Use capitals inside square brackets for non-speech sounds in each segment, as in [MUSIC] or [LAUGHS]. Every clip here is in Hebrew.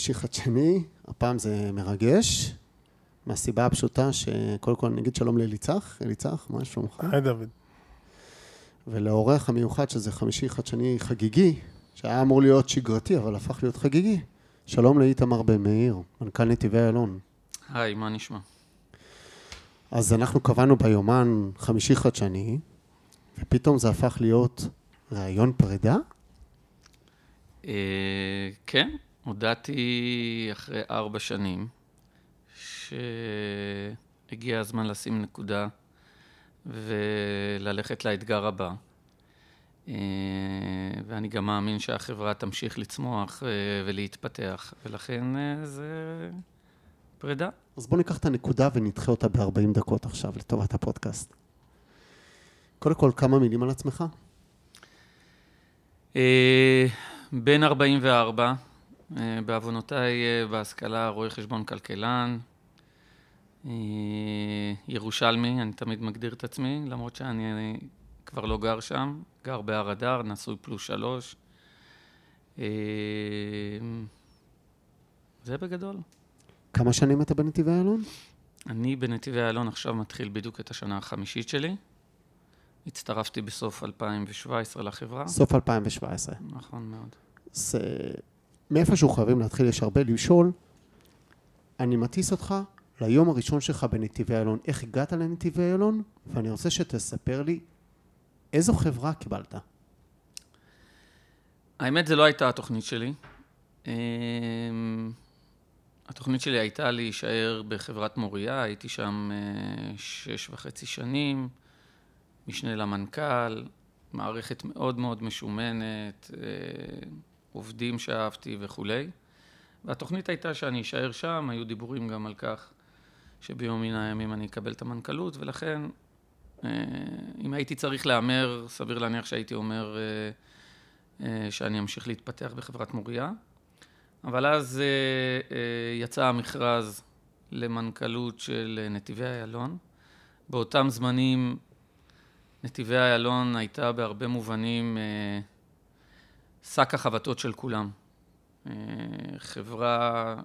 שלום לחמישי חדשני, הפעם זה מרגש, מהסיבה הפשוטה שקודם כל נגיד שלום לאליצח, אליצח, מה שלומך? היי דוד. ולאורח המיוחד שזה חמישי חדשני חגיגי, שהיה אמור להיות שגרתי אבל הפך להיות חגיגי, שלום לאיתמר בן מאיר, מנכ"ל נתיבי איילון. היי, מה נשמע? אז אנחנו קבענו ביומן חמישי חדשני, ופתאום זה הפך להיות ראיון פרידה? אה, כן, הודעתי אחרי ארבע שנים שהגיע הזמן לשים נקודה וללכת לאתגר הבא. אה, ואני גם מאמין שהחברה תמשיך לצמוח אה, ולהתפתח, ולכן אה, זה פרידה. אז בואו ניקח את הנקודה ונדחה אותה ב-40 דקות עכשיו לטובת הפודקאסט. קודם כל, כמה מילים על עצמך? בן 44, אה, בעוונותיי אה, בהשכלה רואה חשבון כלכלן, אה, ירושלמי, אני תמיד מגדיר את עצמי, למרות שאני כבר לא גר שם, גר בהר אדר, נשוי פלוס שלוש. אה, זה בגדול. כמה שנים אתה בנתיבי איילון? אני בנתיבי איילון עכשיו מתחיל בדיוק את השנה החמישית שלי. הצטרפתי בסוף 2017 לחברה. סוף 2017. נכון מאוד. אז אה, מאיפשהו חייבים להתחיל יש הרבה לשאול. אני מטיס אותך ליום הראשון שלך בנתיבי איילון. איך הגעת לנתיבי איילון? ואני רוצה שתספר לי איזו חברה קיבלת. האמת, זה לא הייתה התוכנית שלי. אמ, התוכנית שלי הייתה להישאר בחברת מוריה, הייתי שם אה, שש וחצי שנים, משנה למנכ"ל, מערכת מאוד מאוד משומנת, אה, עובדים שאהבתי וכולי. והתוכנית הייתה שאני אשאר שם, היו דיבורים גם על כך שביום מן הימים אני אקבל את המנכ"לות, ולכן אה, אם הייתי צריך להמר, סביר להניח שהייתי אומר אה, אה, שאני אמשיך להתפתח בחברת מוריה. אבל אז יצא המכרז למנכ"לות של נתיבי איילון. באותם זמנים נתיבי איילון הייתה בהרבה מובנים אה, שק החבטות של כולם. אה, חברה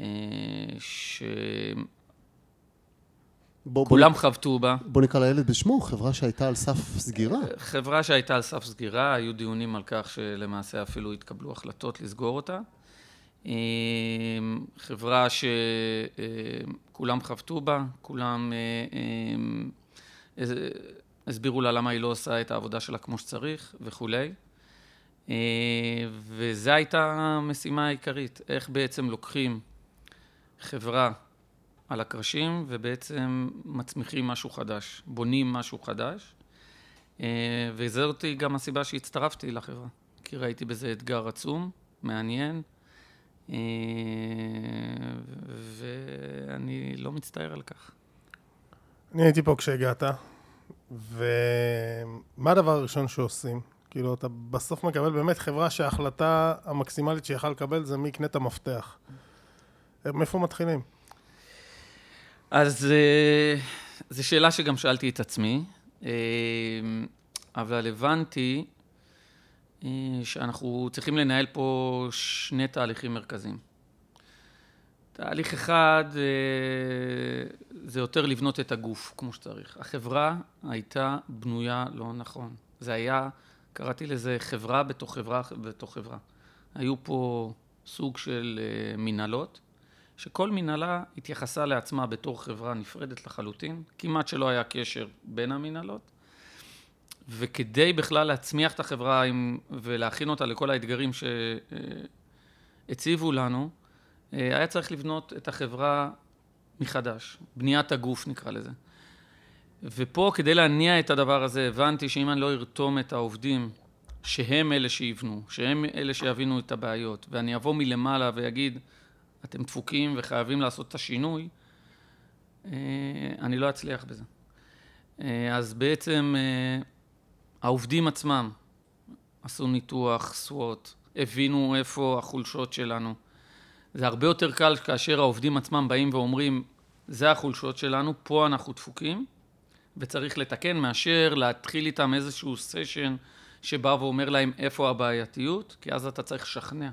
אה, שכולם בוא, בוא, חבטו בה. בוא נקרא לילד בשמו, חברה שהייתה על סף סגירה. חברה שהייתה על סף סגירה, היו דיונים על כך שלמעשה אפילו התקבלו החלטות לסגור אותה. אה, חברה שכולם חבטו בה, כולם אה, אה, הסבירו לה למה היא לא עושה את העבודה שלה כמו שצריך וכולי. וזו הייתה המשימה העיקרית, איך בעצם לוקחים חברה על הקרשים ובעצם מצמיחים משהו חדש, בונים משהו חדש. וזאת גם הסיבה שהצטרפתי לחברה, כי ראיתי בזה אתגר עצום, מעניין, ואני לא מצטער על כך. אני הייתי פה כשהגעת, ומה הדבר הראשון שעושים? כאילו, אתה בסוף מקבל באמת חברה שההחלטה המקסימלית שיכל לקבל זה מי יקנה את המפתח. מאיפה מתחילים? אז זו שאלה שגם שאלתי את עצמי, אבל הבנתי שאנחנו צריכים לנהל פה שני תהליכים מרכזיים. תהליך אחד זה יותר לבנות את הגוף כמו שצריך. החברה הייתה בנויה לא נכון. זה היה, קראתי לזה חברה בתוך חברה בתוך חברה. היו פה סוג של מנהלות, שכל מנהלה התייחסה לעצמה בתור חברה נפרדת לחלוטין, כמעט שלא היה קשר בין המנהלות. וכדי בכלל להצמיח את החברה עם, ולהכין אותה לכל האתגרים שהציבו לנו, היה צריך לבנות את החברה מחדש, בניית הגוף נקרא לזה. ופה כדי להניע את הדבר הזה הבנתי שאם אני לא ארתום את העובדים שהם אלה שיבנו, שהם אלה שיבינו את הבעיות, ואני אבוא מלמעלה ויגיד אתם דפוקים וחייבים לעשות את השינוי, אני לא אצליח בזה. אז בעצם העובדים עצמם עשו ניתוח, סוואט, הבינו איפה החולשות שלנו. זה הרבה יותר קל כאשר העובדים עצמם באים ואומרים, זה החולשות שלנו, פה אנחנו דפוקים, וצריך לתקן, מאשר להתחיל איתם איזשהו סשן שבא ואומר להם איפה הבעייתיות, כי אז אתה צריך לשכנע.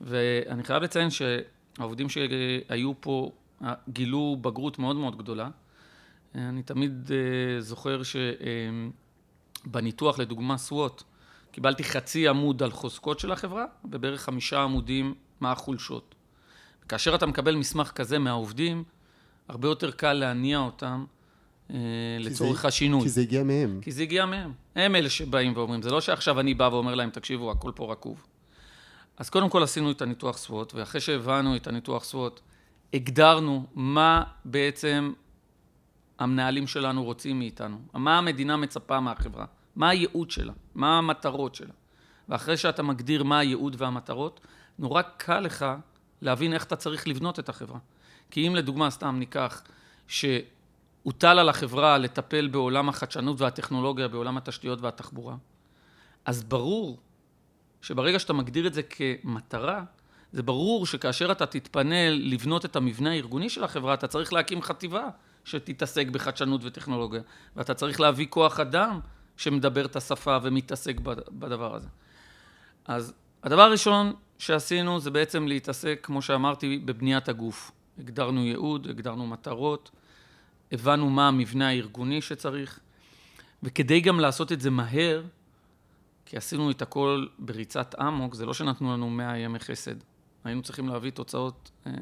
ואני חייב לציין שהעובדים שהיו פה גילו בגרות מאוד מאוד גדולה. אני תמיד אה, זוכר שבניתוח, לדוגמה סוואט, קיבלתי חצי עמוד על חוזקות של החברה, ובערך חמישה עמודים מה החולשות. כאשר אתה מקבל מסמך כזה מהעובדים, הרבה יותר קל להניע אותם אה, לצורך זה, השינוי. כי זה הגיע מהם. כי זה הגיע מהם. הם אלה שבאים ואומרים, זה לא שעכשיו אני בא ואומר להם, תקשיבו, הכל פה רקוב. אז קודם כל עשינו את הניתוח סוואט, ואחרי שהבנו את הניתוח סוואט, הגדרנו מה בעצם המנהלים שלנו רוצים מאיתנו, מה המדינה מצפה מהחברה, מה הייעוד שלה, מה המטרות שלה. ואחרי שאתה מגדיר מה הייעוד והמטרות, נורא קל לך להבין איך אתה צריך לבנות את החברה. כי אם לדוגמה, סתם ניקח, שהוטל על החברה לטפל בעולם החדשנות והטכנולוגיה, בעולם התשתיות והתחבורה, אז ברור שברגע שאתה מגדיר את זה כמטרה, זה ברור שכאשר אתה תתפנה לבנות את המבנה הארגוני של החברה, אתה צריך להקים חטיבה שתתעסק בחדשנות וטכנולוגיה, ואתה צריך להביא כוח אדם שמדבר את השפה ומתעסק בדבר הזה. אז הדבר הראשון שעשינו זה בעצם להתעסק, כמו שאמרתי, בבניית הגוף. הגדרנו ייעוד, הגדרנו מטרות, הבנו מה המבנה הארגוני שצריך, וכדי גם לעשות את זה מהר, כי עשינו את הכל בריצת אמוק, זה לא שנתנו לנו 100 ימי חסד. היינו צריכים להביא תוצאות אה,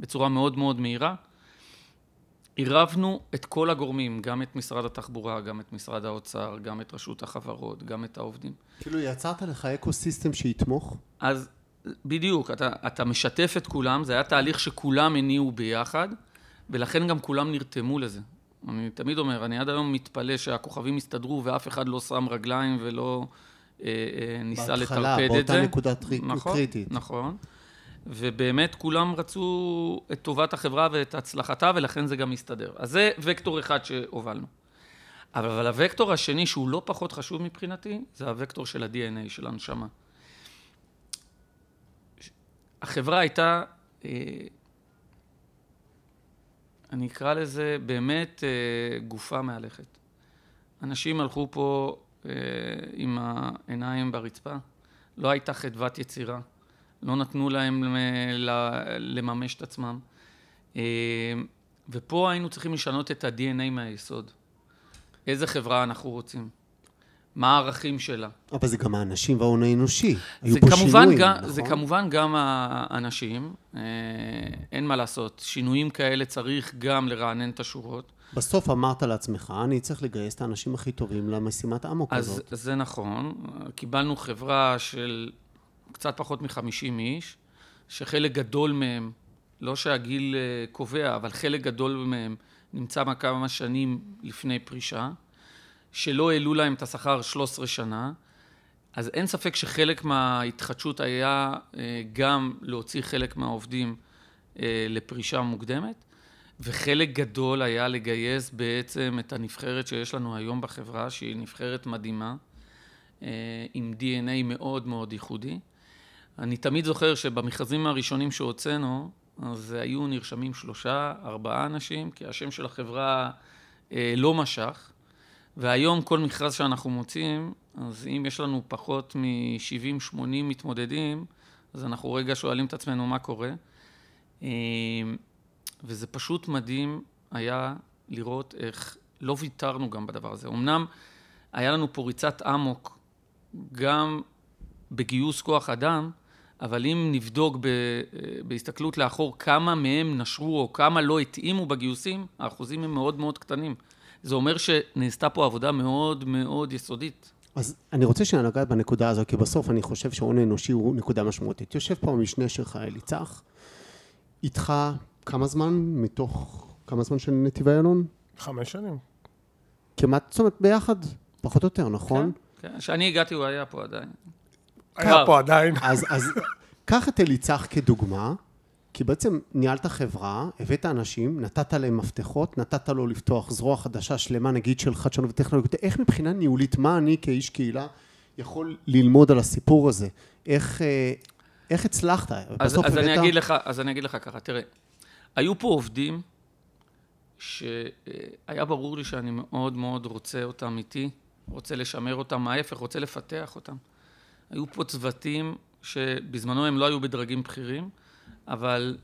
בצורה מאוד מאוד מהירה. עירבנו את כל הגורמים, גם את משרד התחבורה, גם את משרד האוצר, גם את רשות החברות, גם את העובדים. כאילו יצרת לך אקו סיסטם שיתמוך? אז בדיוק, אתה, אתה משתף את כולם, זה היה תהליך שכולם הניעו ביחד, ולכן גם כולם נרתמו לזה. אני תמיד אומר, אני עד היום מתפלא שהכוכבים הסתדרו ואף אחד לא שם רגליים ולא אה, אה, ניסה לטרפד את זה. בהתחלה, באותה נקודה נכון, קריטית. נכון. ובאמת כולם רצו את טובת החברה ואת הצלחתה, ולכן זה גם מסתדר. אז זה וקטור אחד שהובלנו. אבל הוקטור השני, שהוא לא פחות חשוב מבחינתי, זה הוקטור של ה-DNA, של הנשמה. החברה הייתה, אה, אני אקרא לזה באמת אה, גופה מהלכת. אנשים הלכו פה אה, עם העיניים ברצפה, לא הייתה חדוות יצירה. לא נתנו להם לממש את עצמם. אה, ופה היינו צריכים לשנות את ה-DNA מהיסוד. איזה חברה אנחנו רוצים? מה הערכים שלה? אבל זה גם האנשים וההון האנושי. היו פה שינויים, גם, נכון? זה כמובן גם האנשים. אה, אין מה לעשות. שינויים כאלה צריך גם לרענן את השורות. בסוף אמרת לעצמך, אני צריך לגייס את האנשים הכי טובים למשימת אמוק הזאת. אז זה נכון. קיבלנו חברה של קצת פחות מחמישים איש, שחלק גדול מהם, לא שהגיל אה, קובע, אבל חלק גדול מהם נמצא כמה שנים לפני פרישה, שלא העלו להם את השכר 13 שנה, אז אין ספק שחלק מההתחדשות היה אה, גם להוציא חלק מהעובדים אה, לפרישה מוקדמת, וחלק גדול היה לגייס בעצם את הנבחרת שיש לנו היום בחברה, שהיא נבחרת מדהימה, עם DNA מאוד מאוד ייחודי. אני תמיד זוכר שבמכרזים הראשונים שהוצאנו, אז היו נרשמים שלושה, ארבעה אנשים, כי השם של החברה אה, לא משך. והיום כל מכרז שאנחנו מוצאים, אז אם יש לנו פחות מ-70-80 מתמודדים, אז אנחנו רגע שואלים את עצמנו מה קורה. אה, וזה פשוט מדהים היה לראות איך לא ויתרנו גם בדבר הזה. אמנם היה לנו פה ריצת אמוק גם בגיוס כוח אדם, אבל אם נבדוק ב, בהסתכלות לאחור כמה מהם נשרו או כמה לא התאימו בגיוסים, האחוזים הם מאוד מאוד קטנים. זה אומר שנעשתה פה עבודה מאוד מאוד יסודית. אז אני רוצה שנגע בנקודה הזו, כי בסוף אני חושב שהון האנושי הוא נקודה משמעותית. יושב פה המשנה שלך, אליצח, איתך כמה זמן מתוך, כמה זמן של נתיבי איילון? חמש שנים. כמעט, זאת אומרת, ביחד, פחות או יותר, נכון? כן, כשאני כן. הגעתי הוא היה פה עדיין. היה פה עדיין. אז, אז קח את אליצח כדוגמה, כי בעצם ניהלת חברה, הבאת אנשים, נתת להם מפתחות, נתת לו לפתוח זרוע חדשה שלמה, נגיד של חדשנות וטכנולוגיות. איך מבחינה ניהולית, מה אני כאיש קהילה יכול ללמוד על הסיפור הזה? איך, אה, איך הצלחת? אז, אז, הבאת... אני אגיד לך, אז אני אגיד לך ככה, תראה, היו פה עובדים שהיה ברור לי שאני מאוד מאוד רוצה אותם איתי, רוצה לשמר אותם, ההפך, רוצה לפתח אותם. היו פה צוותים שבזמנו הם לא היו בדרגים בכירים, אבל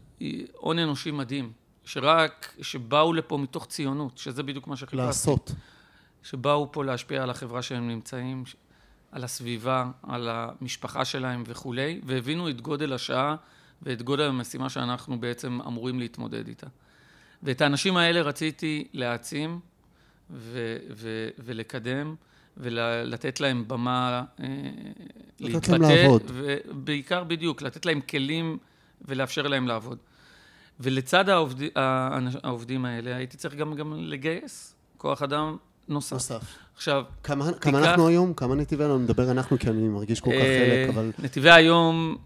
הון אנושי מדהים, שרק, שבאו לפה מתוך ציונות, שזה בדיוק מה שחיפשתי. לעשות. שבאו פה להשפיע על החברה שהם נמצאים, על הסביבה, על המשפחה שלהם וכולי, והבינו את גודל השעה ואת גודל המשימה שאנחנו בעצם אמורים להתמודד איתה. ואת האנשים האלה רציתי להעצים ו- ו- ולקדם. ולתת להם במה אה, להתבטא. לתת להם לעבוד. ובעיקר בדיוק, לתת להם כלים ולאפשר להם לעבוד. ולצד העובד, העובדים האלה הייתי צריך גם, גם לגייס כוח אדם נוסף. נוסף. עכשיו, כמה, תיקח... כמה אנחנו היום? כמה נתיבי היום? נדבר אנחנו כי אני מרגיש כל כך אה, חלק, אבל... נתיבי היום,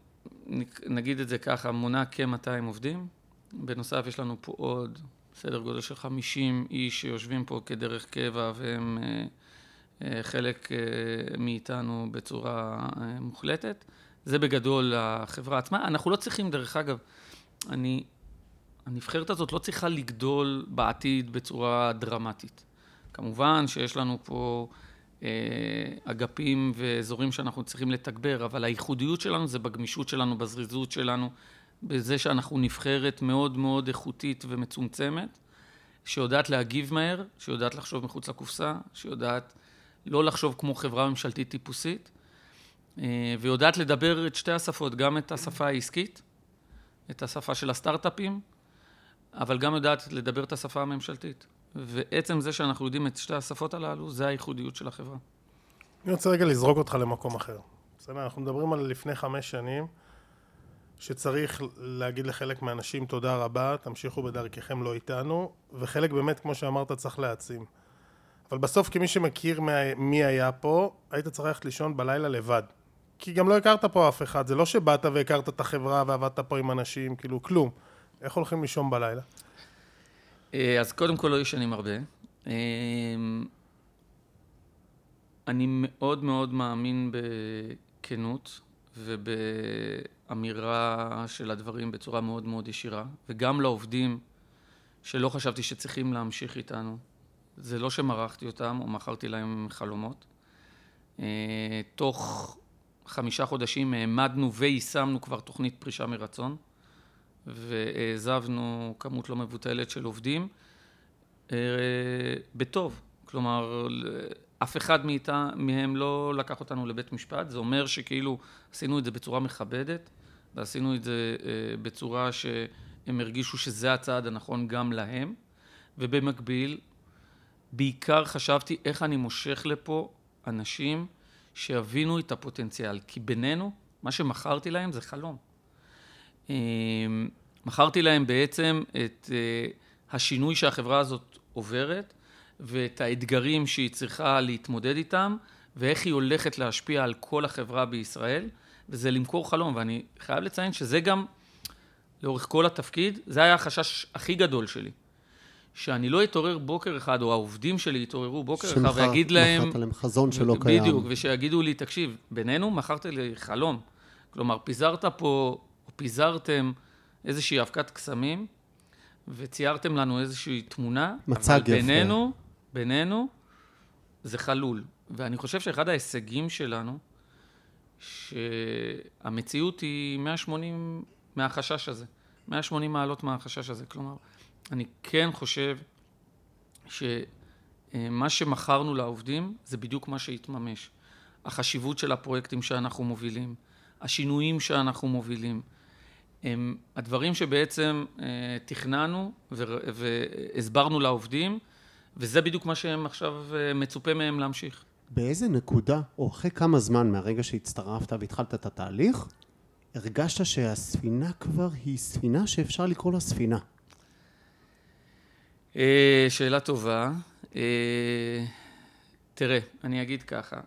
נגיד את זה ככה, מונה כ-200 עובדים. בנוסף, יש לנו פה עוד סדר גודל של 50 איש שיושבים פה כדרך קבע והם... אה, אה, חלק מאיתנו בצורה מוחלטת. זה בגדול החברה עצמה. אנחנו לא צריכים, דרך אגב, אני, הנבחרת הזאת לא צריכה לגדול בעתיד בצורה דרמטית. כמובן שיש לנו פה אה, אגפים ואזורים שאנחנו צריכים לתגבר, אבל הייחודיות שלנו זה בגמישות שלנו, בזריזות שלנו, בזה שאנחנו נבחרת מאוד מאוד איכותית ומצומצמת, שיודעת להגיב מהר, שיודעת לחשוב מחוץ לקופסה, שיודעת לא לחשוב כמו חברה ממשלתית טיפוסית, ויודעת לדבר את שתי השפות, גם את השפה העסקית, את השפה של הסטארט-אפים, אבל גם יודעת לדבר את השפה הממשלתית. ועצם זה שאנחנו יודעים את שתי השפות הללו, זה הייחודיות של החברה. אני רוצה רגע לזרוק אותך למקום אחר. בסדר, אנחנו מדברים על לפני חמש שנים, שצריך להגיד לחלק מהאנשים תודה רבה, תמשיכו בדרככם לא איתנו, וחלק באמת, כמו שאמרת, צריך להעצים. אבל בסוף כמי שמכיר מי היה פה, היית צריך ללכת לישון בלילה לבד. כי גם לא הכרת פה אף אחד, זה לא שבאת והכרת את החברה ועבדת פה עם אנשים, כאילו כלום. איך הולכים לישון בלילה? אה, אז קודם כל לא ישנים הרבה. אה, אני מאוד מאוד מאמין בכנות ובאמירה של הדברים בצורה מאוד מאוד ישירה, וגם לעובדים שלא חשבתי שצריכים להמשיך איתנו, זה לא שמרחתי אותם או מכרתי להם חלומות. אה, תוך חמישה חודשים העמדנו ויישמנו כבר תוכנית פרישה מרצון, והעזבנו כמות לא מבוטלת של עובדים אה, בטוב. כלומר, אף אחד מאיתה, מהם לא לקח אותנו לבית משפט, זה אומר שכאילו עשינו את זה בצורה מכבדת, ועשינו את זה אה, בצורה שהם הרגישו שזה הצעד הנכון גם להם, ובמקביל בעיקר חשבתי איך אני מושך לפה אנשים שיבינו את הפוטנציאל. כי בינינו, מה שמכרתי להם זה חלום. אמ, מכרתי להם בעצם את אה, השינוי שהחברה הזאת עוברת, ואת האתגרים שהיא צריכה להתמודד איתם, ואיך היא הולכת להשפיע על כל החברה בישראל, וזה למכור חלום. ואני חייב לציין שזה גם, לאורך כל התפקיד, זה היה החשש הכי גדול שלי. שאני לא אתעורר בוקר אחד, או העובדים שלי יתעוררו בוקר אחד ויגיד להם... שמכרת להם חזון שלא קיים. בדיוק, ושיגידו לי, תקשיב, בינינו מכרת לי חלום. כלומר, פיזרת פה, או פיזרתם איזושהי אבקת קסמים, וציירתם לנו איזושהי תמונה, מצג אבל בינינו, יפה. בינינו, זה חלול. ואני חושב שאחד ההישגים שלנו, שהמציאות היא 180 מהחשש הזה. 180 מעלות מהחשש הזה. כלומר, אני כן חושב שמה שמכרנו לעובדים זה בדיוק מה שהתממש. החשיבות של הפרויקטים שאנחנו מובילים, השינויים שאנחנו מובילים, הם הדברים שבעצם אה, תכננו והסברנו לעובדים, וזה בדיוק מה שהם עכשיו אה, מצופה מהם להמשיך. באיזה נקודה, או אחרי כמה זמן מהרגע שהצטרפת והתחלת את התהליך, הרגשת שהספינה כבר היא ספינה שאפשר לקרוא לה ספינה? אה, שאלה טובה. אה, תראה, אני אגיד ככה.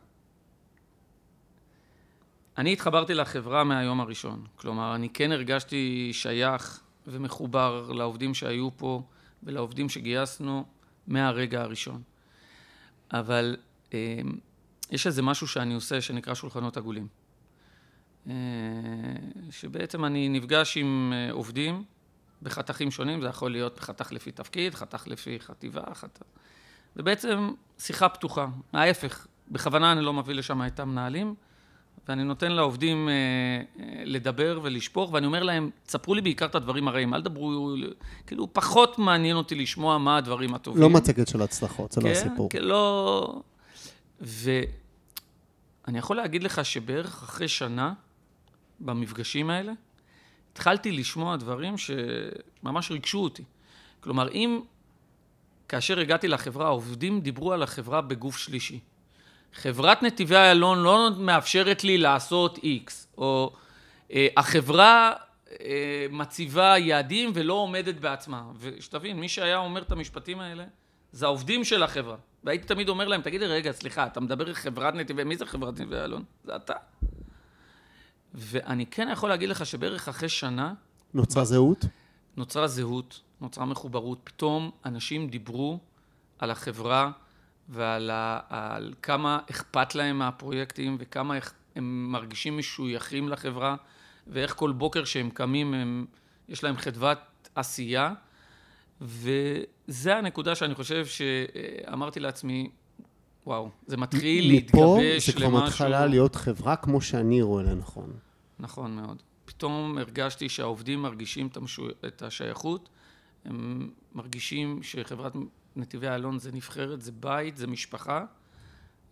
אני התחברתי לחברה מהיום הראשון. כלומר, אני כן הרגשתי שייך ומחובר לעובדים שהיו פה ולעובדים שגייסנו מהרגע הראשון. אבל אה, יש איזה משהו שאני עושה שנקרא שולחנות עגולים. שבעצם אני נפגש עם עובדים בחתכים שונים, זה יכול להיות חתך לפי תפקיד, חתך לפי חטיבה, חתך... זה בעצם שיחה פתוחה. ההפך, בכוונה אני לא מביא לשם את המנהלים, ואני נותן לעובדים אה, אה, לדבר ולשפוך, ואני אומר להם, תספרו לי בעיקר את הדברים הרעים, אל תדברו, כאילו, פחות מעניין אותי לשמוע מה הדברים הטובים. לא מצגת של הצלחות, זה לא כן, הסיפור. כן, לא... ואני יכול להגיד לך שבערך אחרי שנה, במפגשים האלה, התחלתי לשמוע דברים שממש ריגשו אותי. כלומר, אם כאשר הגעתי לחברה, העובדים דיברו על החברה בגוף שלישי. חברת נתיבי איילון לא מאפשרת לי לעשות X, או אה, החברה אה, מציבה יעדים ולא עומדת בעצמה. ושתבין, מי שהיה אומר את המשפטים האלה, זה העובדים של החברה. והייתי תמיד אומר להם, תגידי, רגע, סליחה, אתה מדבר על חברת נתיבי, מי זה חברת נתיבי איילון? זה אתה. ואני כן יכול להגיד לך שבערך אחרי שנה... נוצרה זהות? נוצרה זהות, נוצרה מחוברות. פתאום אנשים דיברו על החברה ועל ה, על כמה אכפת להם מהפרויקטים וכמה הם מרגישים משויכים לחברה ואיך כל בוקר שהם קמים הם, יש להם חדוות עשייה. וזה הנקודה שאני חושב שאמרתי לעצמי, וואו, זה מתחיל להתגבש למשהו. מפה זה כבר מתחילה להיות חברה כמו שאני רואה לנכון. נכון מאוד. פתאום הרגשתי שהעובדים מרגישים את השייכות, הם מרגישים שחברת נתיבי איילון זה נבחרת, זה בית, זה משפחה,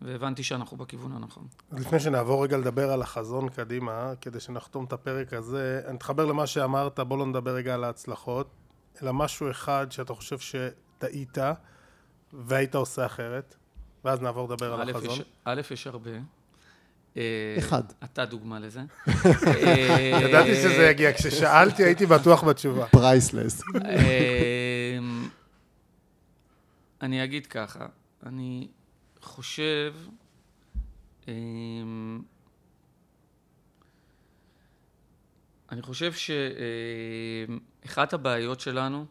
והבנתי שאנחנו בכיוון הנכון. אז לפני שנעבור רגע לדבר על החזון קדימה, כדי שנחתום את הפרק הזה, אני אתחבר למה שאמרת, בוא לא נדבר רגע על ההצלחות, אלא משהו אחד שאתה חושב שטעית והיית עושה אחרת, ואז נעבור לדבר על החזון. יש, א', יש הרבה. אה, אחד. אתה דוגמה לזה. [LAUGHS] ידעתי שזה יגיע, כששאלתי הייתי בטוח בתשובה. פרייסלס. אה, אני אגיד ככה, אני חושב... אה, אני חושב שאחת הבעיות שלנו,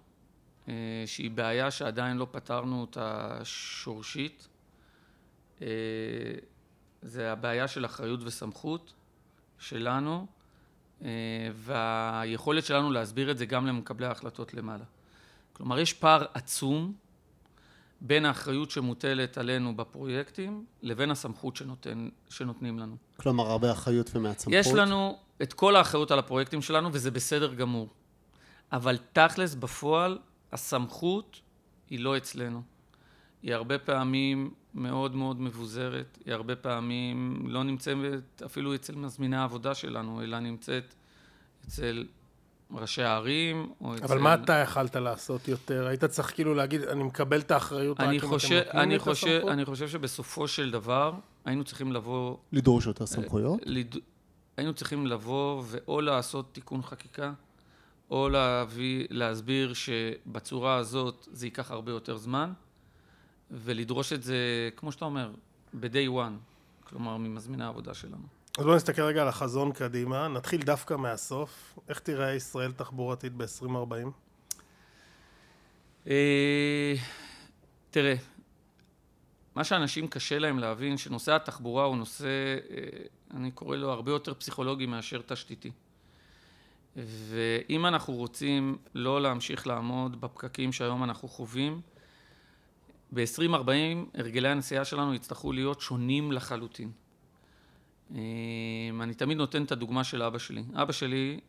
שהיא בעיה שעדיין לא פתרנו אותה שורשית, זה הבעיה של אחריות וסמכות שלנו, אה, והיכולת שלנו להסביר את זה גם למקבלי ההחלטות למעלה. כלומר, יש פער עצום בין האחריות שמוטלת עלינו בפרויקטים לבין הסמכות שנותן, שנותנים לנו. כלומר, הרבה אחריות ומעט סמכות. יש לנו את כל האחריות על הפרויקטים שלנו, וזה בסדר גמור. אבל תכלס, בפועל, הסמכות היא לא אצלנו. היא הרבה פעמים מאוד מאוד מבוזרת, היא הרבה פעמים לא נמצאת אפילו אצל מזמיני העבודה שלנו, אלא נמצאת אצל ראשי הערים, או אצל... אבל מה אתה יכלת לעשות יותר? היית צריך כאילו להגיד, אני מקבל את האחריות רק אם אתם נותנים לי את הסמכות? אני חושב שבסופו של דבר היינו צריכים לבוא... לדרוש יותר סמכויות? לד... היינו צריכים לבוא ואו לעשות תיקון חקיקה, או להביא, להסביר שבצורה הזאת זה ייקח הרבה יותר זמן. ולדרוש את זה, כמו שאתה אומר, ב-day one, כלומר ממזמין העבודה שלנו. אז בואו נסתכל רגע על החזון קדימה, נתחיל דווקא מהסוף. איך תראה ישראל תחבורתית ב-2040? אה, תראה, מה שאנשים קשה להם להבין, שנושא התחבורה הוא נושא, אה, אני קורא לו הרבה יותר פסיכולוגי מאשר תשתיתי. ואם אנחנו רוצים לא להמשיך לעמוד בפקקים שהיום אנחנו חווים, ב-2040 הרגלי הנסיעה שלנו יצטרכו להיות שונים לחלוטין. אמ, אני תמיד נותן את הדוגמה של אבא שלי. אבא שלי,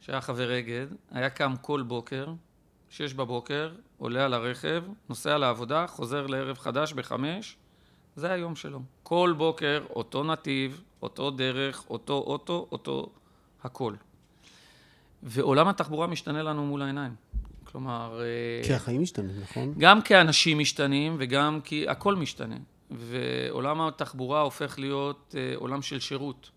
שהיה חבר אגד, היה קם כל בוקר, שש בבוקר, עולה על הרכב, נוסע לעבודה, חוזר לערב חדש בחמש, זה היום שלו. כל בוקר, אותו נתיב, אותו דרך, אותו אוטו, אותו הכל. ועולם התחבורה משתנה לנו מול העיניים. כלומר... אה, כי החיים משתנים, נכון? גם כי אנשים משתנים וגם כי הכל משתנה. ועולם התחבורה הופך להיות אה, עולם של שירות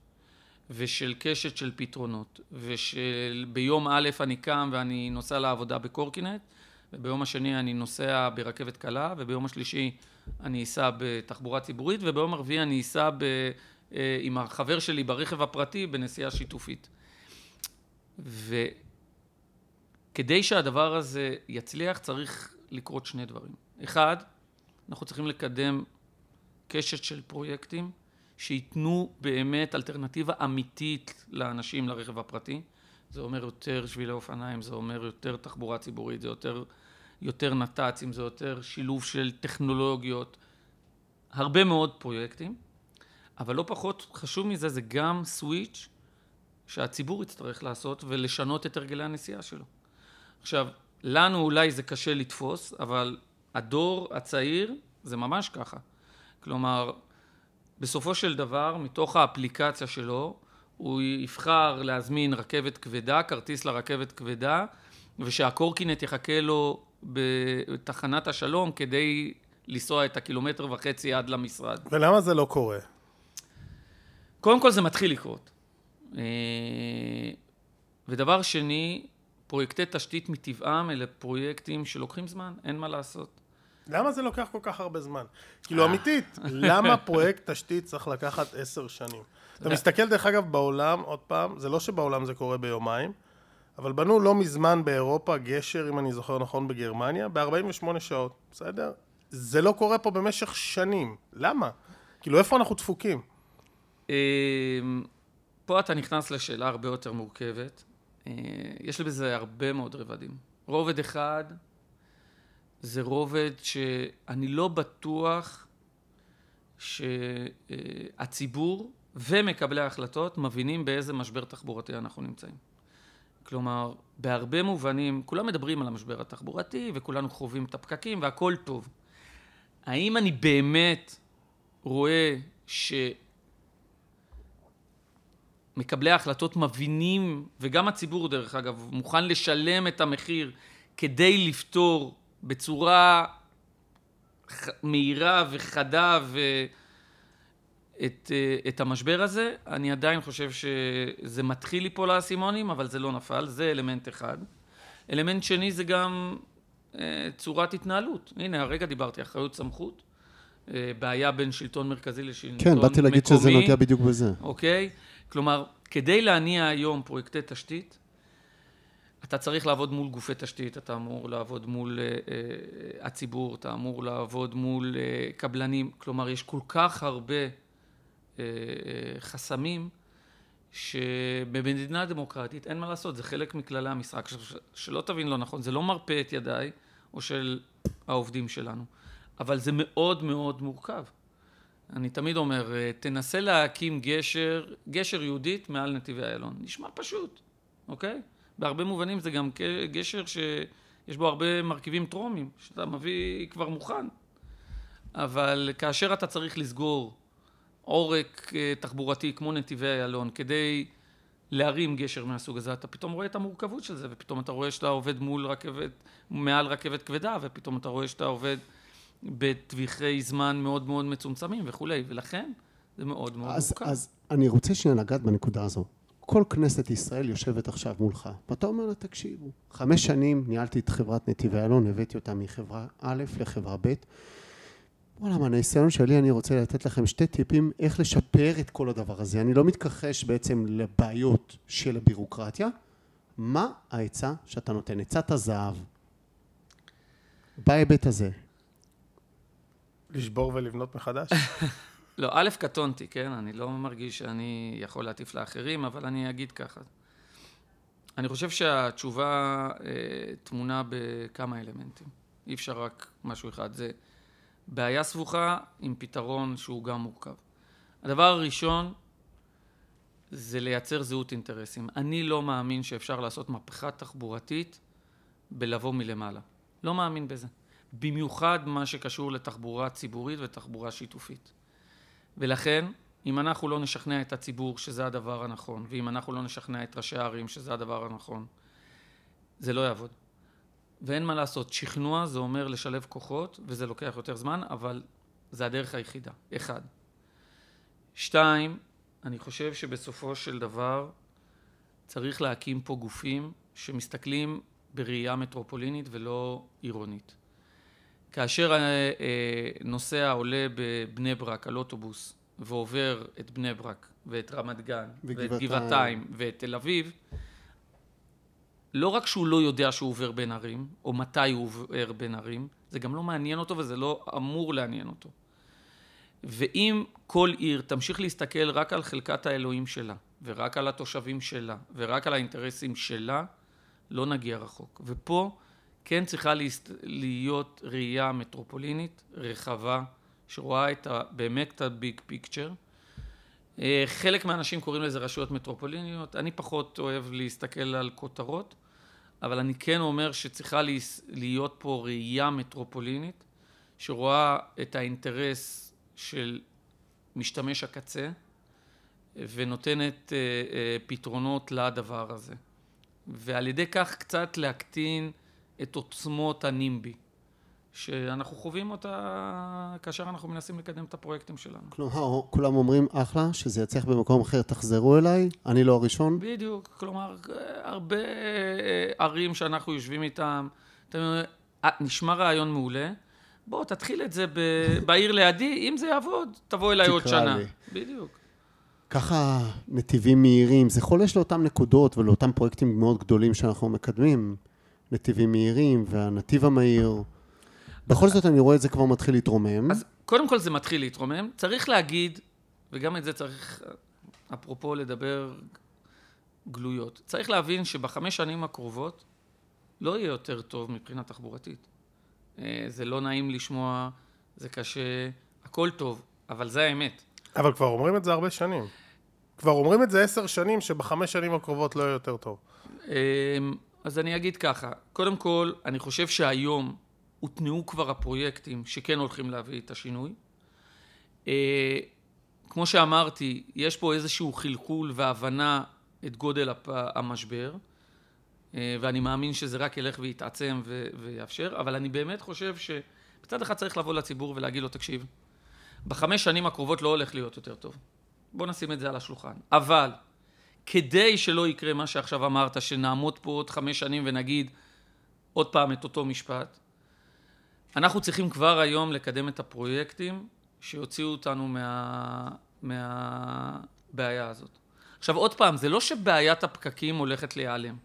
ושל קשת של פתרונות ושל ביום א' אני קם ואני נוסע לעבודה בקורקינט וביום השני אני נוסע ברכבת קלה וביום השלישי אני אסע בתחבורה ציבורית וביום הרביעי אני אסע ב, אה, עם החבר שלי ברכב הפרטי בנסיעה שיתופית. ו... כדי שהדבר הזה יצליח צריך לקרות שני דברים. אחד, אנחנו צריכים לקדם קשת של פרויקטים שייתנו באמת אלטרנטיבה אמיתית לאנשים לרכב הפרטי. זה אומר יותר שבילי אופניים, זה אומר יותר תחבורה ציבורית, זה יותר, יותר נת"צים, זה יותר שילוב של טכנולוגיות, הרבה מאוד פרויקטים. אבל לא פחות חשוב מזה, זה גם סוויץ' שהציבור יצטרך לעשות ולשנות את הרגלי הנסיעה שלו. עכשיו, לנו אולי זה קשה לתפוס, אבל הדור הצעיר זה ממש ככה. כלומר, בסופו של דבר, מתוך האפליקציה שלו, הוא יבחר להזמין רכבת כבדה, כרטיס לרכבת כבדה, ושהקורקינט יחכה לו בתחנת השלום כדי לנסוע את הקילומטר וחצי עד למשרד. ולמה זה לא קורה? קודם כל זה מתחיל לקרות. אה, ודבר שני, פרויקטי תשתית מטבעם אלה פרויקטים שלוקחים זמן, אין מה לעשות. למה זה לוקח כל כך הרבה זמן? כאילו אמיתית, למה פרויקט תשתית צריך לקחת עשר שנים? אתה מסתכל דרך אגב בעולם, עוד פעם, זה לא שבעולם זה קורה ביומיים, אבל בנו לא מזמן באירופה גשר, אם אני זוכר נכון, בגרמניה, ב-48 שעות, בסדר? זה לא קורה פה במשך שנים. למה? כאילו, איפה אנחנו דפוקים? אמ, פה אתה נכנס לשאלה הרבה יותר מורכבת. אה, יש בזה הרבה מאוד רבדים. רובד אחד זה רובד שאני לא בטוח שהציבור ומקבלי ההחלטות מבינים באיזה משבר תחבורתי אנחנו נמצאים. כלומר, בהרבה מובנים, כולם מדברים על המשבר התחבורתי וכולנו חווים את הפקקים והכל טוב. האם אני באמת רואה שמקבלי ההחלטות מבינים, וגם הציבור דרך אגב, מוכן לשלם את המחיר כדי לפתור בצורה מהירה וחדה ו... את, את המשבר הזה, אני עדיין חושב שזה מתחיל ליפול האסימונים, אבל זה לא נפל, זה אלמנט אחד. אלמנט שני זה גם אה, צורת התנהלות. הנה, הרגע דיברתי, אחריות סמכות, אה, בעיה בין שלטון מרכזי לשלטון כן, מקומי. באתי להגיד שזה נוגע בדיוק בזה. אוקיי? כלומר, כדי להניע היום פרויקטי תשתית, אתה צריך לעבוד מול גופי תשתית, אתה אמור לעבוד מול uh, uh, הציבור, אתה אמור לעבוד מול uh, קבלנים, כלומר יש כל כך הרבה uh, uh, חסמים שבמדינה דמוקרטית אין מה לעשות, זה חלק מכללי המשחק, שלא תבין לא נכון, זה לא מרפה את ידיי או של העובדים שלנו, אבל זה מאוד מאוד מורכב. אני תמיד אומר, תנסה להקים גשר, גשר יהודית מעל נתיבי איילון, נשמע פשוט, אוקיי? בהרבה מובנים זה גם גשר שיש בו הרבה מרכיבים טרומיים, שאתה מביא כבר מוכן. אבל כאשר אתה צריך לסגור עורק אה, תחבורתי כמו נתיבי איילון כדי להרים גשר מהסוג הזה, אתה פתאום רואה את המורכבות של זה, ופתאום אתה רואה שאתה עובד מול רכבת, מעל רכבת כבדה, ופתאום אתה רואה שאתה עובד בטווחי זמן מאוד מאוד מצומצמים וכולי, ולכן זה מאוד מאוד אז, מורכב. אז אני רוצה שנייה לגעת בנקודה הזו. כל כנסת ישראל יושבת עכשיו מולך, ואתה אומר לה, תקשיבו, חמש שנים ניהלתי את חברת נתיבי איילון, הבאתי אותה מחברה א' לחברה ב'. וואלה, מהניסיון שלי אני רוצה לתת לכם שתי טיפים איך לשפר את כל הדבר הזה. אני לא מתכחש בעצם לבעיות של הבירוקרטיה. מה העצה שאתה נותן? עצת הזהב. בהיבט הזה. לשבור ולבנות מחדש? [LAUGHS] לא, א', קטונתי, כן? אני לא מרגיש שאני יכול להטיף לאחרים, אבל אני אגיד ככה. אני חושב שהתשובה אה, טמונה בכמה אלמנטים. אי אפשר רק משהו אחד. זה בעיה סבוכה עם פתרון שהוא גם מורכב. הדבר הראשון זה לייצר זהות אינטרסים. אני לא מאמין שאפשר לעשות מהפכה תחבורתית בלבוא מלמעלה. לא מאמין בזה. במיוחד מה שקשור לתחבורה ציבורית ותחבורה שיתופית. ולכן, אם אנחנו לא נשכנע את הציבור שזה הדבר הנכון, ואם אנחנו לא נשכנע את ראשי הערים שזה הדבר הנכון, זה לא יעבוד. ואין מה לעשות, שכנוע זה אומר לשלב כוחות, וזה לוקח יותר זמן, אבל זה הדרך היחידה, אחד. שתיים, אני חושב שבסופו של דבר צריך להקים פה גופים שמסתכלים בראייה מטרופולינית ולא עירונית. כאשר אה, אה, נוסע עולה בבני ברק על אוטובוס ועובר את בני ברק ואת רמת גן ואת גבעתיים ואת תל אביב, לא רק שהוא לא יודע שהוא עובר בין ערים, או מתי הוא עובר בין ערים, זה גם לא מעניין אותו וזה לא אמור לעניין אותו. ואם כל עיר תמשיך להסתכל רק על חלקת האלוהים שלה, ורק על התושבים שלה, ורק על האינטרסים שלה, לא נגיע רחוק. ופה כן צריכה להיות ראייה מטרופולינית רחבה, שרואה את ה, באמת את הביג פיקצ'ר, אה, חלק מהאנשים קוראים לזה רשויות מטרופוליניות, אני פחות אוהב להסתכל על כותרות, אבל אני כן אומר שצריכה להיות פה ראייה מטרופולינית, שרואה את האינטרס של משתמש הקצה, ונותנת אה, אה, פתרונות לדבר הזה. ועל ידי כך קצת להקטין את עוצמות הנימבי. שאנחנו חווים אותה כאשר אנחנו מנסים לקדם את הפרויקטים שלנו. כלומר, כולם אומרים, אחלה, שזה יצליח במקום אחר, תחזרו אליי, אני לא הראשון? בדיוק, כלומר, הרבה ערים שאנחנו יושבים איתם, אתה אומר, אה, נשמע רעיון מעולה, בוא, תתחיל את זה [LAUGHS] בעיר לידי, אם זה יעבוד, תבוא אליי עוד שנה. לי. בדיוק. ככה נתיבים מהירים, זה חולש לאותן נקודות ולאותם פרויקטים מאוד גדולים שאנחנו מקדמים, נתיבים מהירים והנתיב המהיר. בכל זאת אני רואה את זה כבר מתחיל להתרומם. אז קודם כל זה מתחיל להתרומם. צריך להגיד, וגם את זה צריך, אפרופו לדבר גלויות, צריך להבין שבחמש שנים הקרובות לא יהיה יותר טוב מבחינה תחבורתית. אה, זה לא נעים לשמוע, זה קשה, הכל טוב, אבל זה האמת. אבל כבר אומרים את זה הרבה שנים. כבר אומרים את זה עשר שנים, שבחמש שנים הקרובות לא יהיה יותר טוב. אז אני אגיד ככה, קודם כל, אני חושב שהיום הותנעו כבר הפרויקטים שכן הולכים להביא את השינוי. אה, כמו שאמרתי, יש פה איזשהו חלחול והבנה את גודל המשבר, אה, ואני מאמין שזה רק ילך ויתעצם ויאפשר, אבל אני באמת חושב שבצד אחד צריך לבוא לציבור ולהגיד לו, תקשיב, בחמש שנים הקרובות לא הולך להיות יותר טוב. בוא נשים את זה על השולחן. אבל כדי שלא יקרה מה שעכשיו אמרת, שנעמוד פה עוד חמש שנים ונגיד עוד פעם את אותו משפט, אנחנו צריכים כבר היום לקדם את הפרויקטים שיוציאו אותנו מה... מהבעיה הזאת. עכשיו עוד פעם, זה לא שבעיית הפקקים הולכת להיעלם.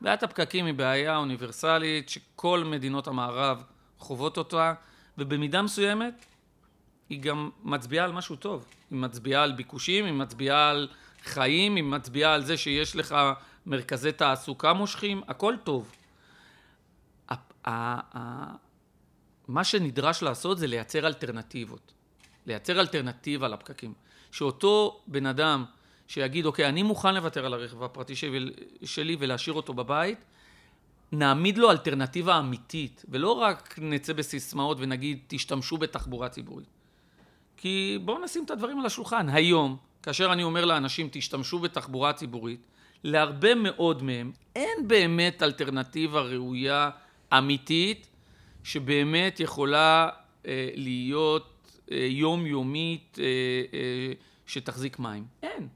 בעיית הפקקים היא בעיה אוניברסלית שכל מדינות המערב חוות אותה, ובמידה מסוימת היא גם מצביעה על משהו טוב. היא מצביעה על ביקושים, היא מצביעה על חיים, היא מצביעה על זה שיש לך מרכזי תעסוקה מושכים, הכל טוב. מה שנדרש לעשות זה לייצר אלטרנטיבות. לייצר אלטרנטיבה לפקקים. שאותו בן אדם שיגיד, אוקיי, אני מוכן לוותר על הרכב הפרטי שלי ולהשאיר אותו בבית, נעמיד לו אלטרנטיבה אמיתית, ולא רק נצא בסיסמאות ונגיד, תשתמשו בתחבורה ציבורית. כי בואו נשים את הדברים על השולחן. היום, כאשר אני אומר לאנשים, תשתמשו בתחבורה ציבורית, להרבה מאוד מהם אין באמת אלטרנטיבה ראויה, אמיתית, שבאמת יכולה אה, להיות אה, יומיומית אה, אה, שתחזיק מים. אין.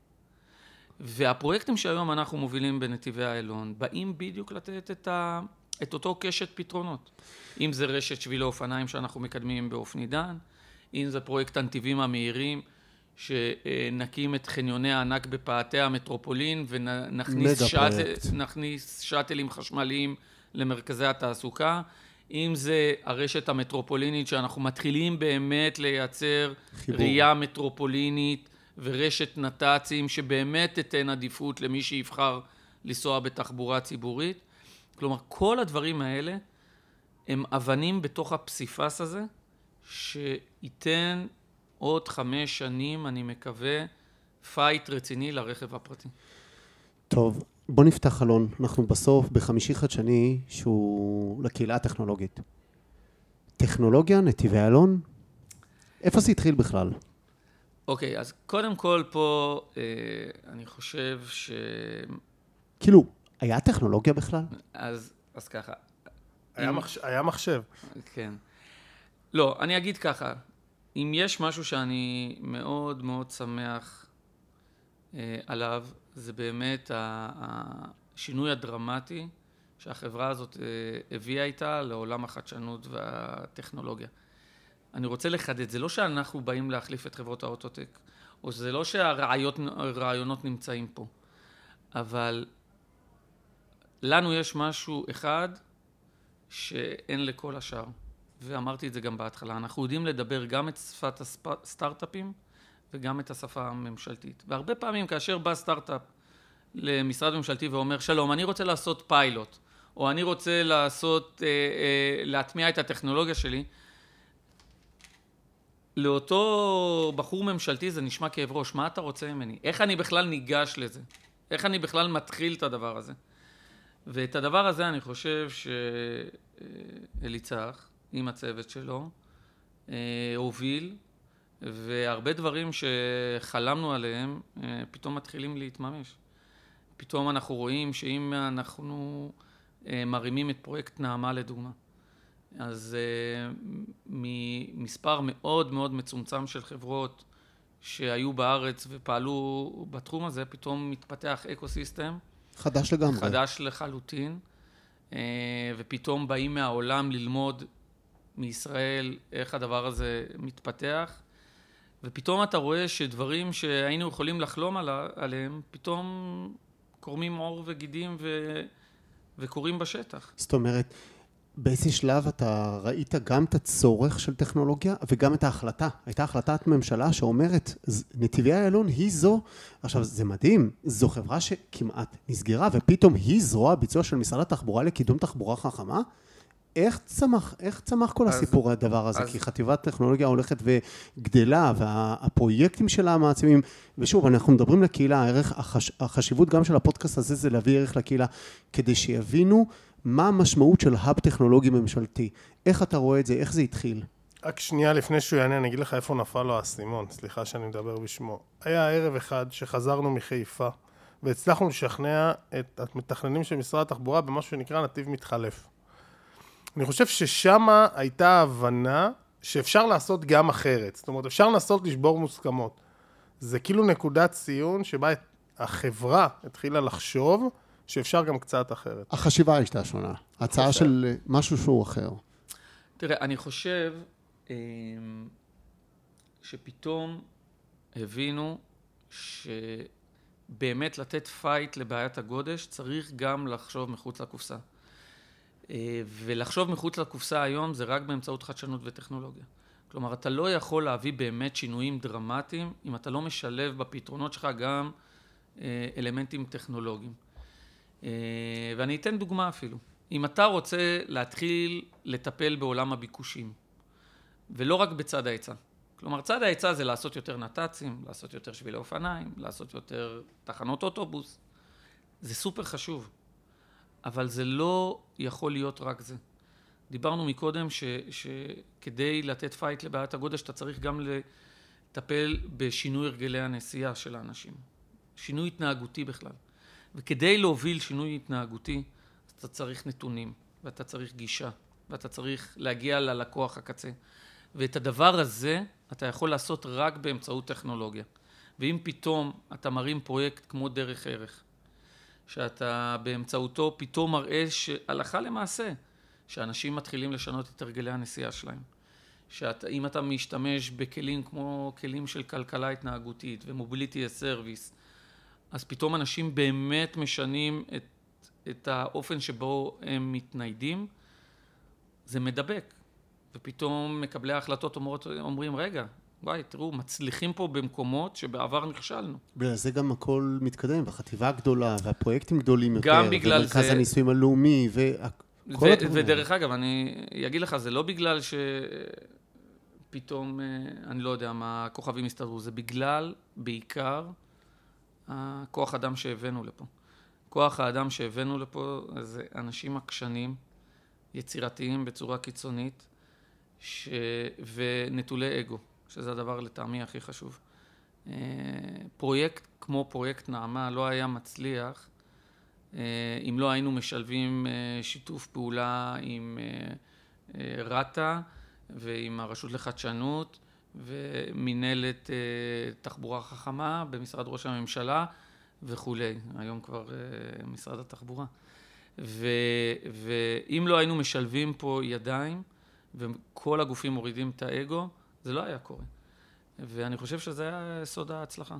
והפרויקטים שהיום אנחנו מובילים בנתיבי איילון באים בדיוק לתת את, ה, את אותו קשת פתרונות. אם זה רשת שבילי אופניים שאנחנו מקדמים באופני דן, אם זה פרויקט הנתיבים המהירים, שנקים את חניוני הענק בפאתי המטרופולין ונכניס שאטל, שאטלים חשמליים למרכזי התעסוקה. אם זה הרשת המטרופולינית שאנחנו מתחילים באמת לייצר חיבור. ראייה מטרופולינית ורשת נת"צים שבאמת תיתן עדיפות למי שיבחר לנסוע בתחבורה ציבורית. כלומר, כל הדברים האלה הם אבנים בתוך הפסיפס הזה, שייתן עוד חמש שנים, אני מקווה, פייט רציני לרכב הפרטי. טוב, בוא נפתח חלון. אנחנו בסוף בחמישי חדשני שהוא לקהילה הטכנולוגית. טכנולוגיה, נתיבי אלון, איפה זה התחיל בכלל? אוקיי, okay, אז קודם כל פה אה, אני חושב ש... כאילו, היה טכנולוגיה בכלל? אז, אז ככה. היה, אם... מחש... היה מחשב. כן. לא, אני אגיד ככה, אם יש משהו שאני מאוד מאוד שמח אה, עליו, זה באמת השינוי הדרמטי שהחברה הזאת אה, הביאה איתה לעולם החדשנות והטכנולוגיה. אני רוצה לחדד, זה לא שאנחנו באים להחליף את חברות האוטוטק, או זה לא שהרעיונות נמצאים פה, אבל לנו יש משהו אחד שאין לכל השאר, ואמרתי את זה גם בהתחלה, אנחנו יודעים לדבר גם את שפת הסטארט-אפים וגם את השפה הממשלתית. והרבה פעמים כאשר בא סטארט-אפ למשרד ממשלתי ואומר, שלום, אני רוצה לעשות פיילוט, או אני רוצה לעשות, אה, אה, להטמיע את הטכנולוגיה שלי, לאותו בחור ממשלתי זה נשמע כאב ראש, מה אתה רוצה ממני? איך אני בכלל ניגש לזה? איך אני בכלל מתחיל את הדבר הזה? ואת הדבר הזה אני חושב שאליצח, עם הצוות שלו, אה, הוביל, והרבה דברים שחלמנו עליהם אה, פתאום מתחילים להתממש. פתאום אנחנו רואים שאם אנחנו אה, מרימים את פרויקט נעמה לדוגמה, אז ממספר מאוד מאוד מצומצם של חברות שהיו בארץ ופעלו בתחום הזה, פתאום מתפתח אקו סיסטם. חדש לגמרי. חדש לחלוטין, ופתאום באים מהעולם ללמוד מישראל איך הדבר הזה מתפתח, ופתאום אתה רואה שדברים שהיינו יכולים לחלום עליהם, פתאום קורמים עור וגידים ו... וקורים בשטח. זאת אומרת, באיזה שלב אתה ראית גם את הצורך של טכנולוגיה וגם את ההחלטה. הייתה החלטת ממשלה שאומרת, נתיבי איילון היא זו, עכשיו זה מדהים, זו חברה שכמעט נסגרה ופתאום היא זרוע ביצוע של משרד התחבורה לקידום תחבורה חכמה. איך צמח, איך צמח כל אז, הסיפור הדבר הזה? אז... כי חטיבת טכנולוגיה הולכת וגדלה, והפרויקטים שלה מעצימים, ושוב, אנחנו מדברים לקהילה, הערך, החש, החשיבות גם של הפודקאסט הזה זה להביא ערך לקהילה, כדי שיבינו מה המשמעות של האב טכנולוגי ממשלתי. איך אתה רואה את זה? איך זה התחיל? רק שנייה לפני שהוא יענה, אני אגיד לך איפה נפל לו האסימון, סליחה שאני מדבר בשמו. היה ערב אחד שחזרנו מחיפה, והצלחנו לשכנע את המתכננים של משרד התחבורה במשהו שנקרא נתיב מתחלף. אני חושב ששם הייתה הבנה שאפשר לעשות גם אחרת. זאת אומרת, אפשר לנסות לשבור מוסכמות. זה כאילו נקודת ציון שבה החברה התחילה לחשוב שאפשר גם קצת אחרת. החשיבה הייתה שונה. הצעה של משהו שהוא אחר. תראה, אני חושב אמ, שפתאום הבינו שבאמת לתת פייט לבעיית הגודש צריך גם לחשוב מחוץ לקופסה. אה, ולחשוב מחוץ לקופסה היום זה רק באמצעות חדשנות וטכנולוגיה. כלומר, אתה לא יכול להביא באמת שינויים דרמטיים אם אתה לא משלב בפתרונות שלך גם אה, אלמנטים טכנולוגיים. אה, ואני אתן דוגמה אפילו. אם אתה רוצה להתחיל לטפל בעולם הביקושים, ולא רק בצד ההיצע. כלומר, צד ההיצע זה לעשות יותר נת"צים, לעשות יותר שבילי אופניים, לעשות יותר תחנות אוטובוס. זה סופר חשוב. אבל זה לא יכול להיות רק זה. דיברנו מקודם ש, שכדי לתת fight לבעיית הגודש אתה צריך גם לטפל בשינוי הרגלי הנסיעה של האנשים. שינוי התנהגותי בכלל. וכדי להוביל שינוי התנהגותי אתה צריך נתונים ואתה צריך גישה ואתה צריך להגיע ללקוח הקצה. ואת הדבר הזה אתה יכול לעשות רק באמצעות טכנולוגיה. ואם פתאום אתה מרים פרויקט כמו דרך ערך שאתה באמצעותו פתאום מראה שהלכה למעשה, שאנשים מתחילים לשנות את הרגלי הנסיעה שלהם. שאם אתה משתמש בכלים כמו כלים של כלכלה התנהגותית ו mobility service, אז פתאום אנשים באמת משנים את, את האופן שבו הם מתניידים, זה מדבק. ופתאום מקבלי ההחלטות אומרות, אומרים, רגע, וואי, תראו, מצליחים פה במקומות שבעבר נכשלנו. בגלל זה גם הכל מתקדם, והחטיבה הגדולה, והפרויקטים גדולים יותר. גם בגלל ומרכז זה... הניסויים הלאומי, וכל הדברים ודרך אגב, אני אגיד לך, זה לא בגלל שפתאום, אה, אני לא יודע מה, הכוכבים הסתדרו, זה בגלל, בעיקר, הכוח אדם שהבאנו לפה. כוח האדם שהבאנו לפה זה אנשים עקשנים, יצירתיים בצורה קיצונית, ש... ונטולי אגו. שזה הדבר לטעמי הכי חשוב. אה, פרויקט כמו פרויקט נעמה לא היה מצליח אה, אם לא היינו משלבים אה, שיתוף פעולה עם רת"א ועם הרשות לחדשנות ומינהלת תחבורה חכמה במשרד ראש הממשלה וכולי, היום כבר משרד התחבורה. ו, ואם לא היינו משלבים פה ידיים וכל הגופים מורידים את האגו, זה לא היה קורה. ואני חושב שזה היה סוד ההצלחה.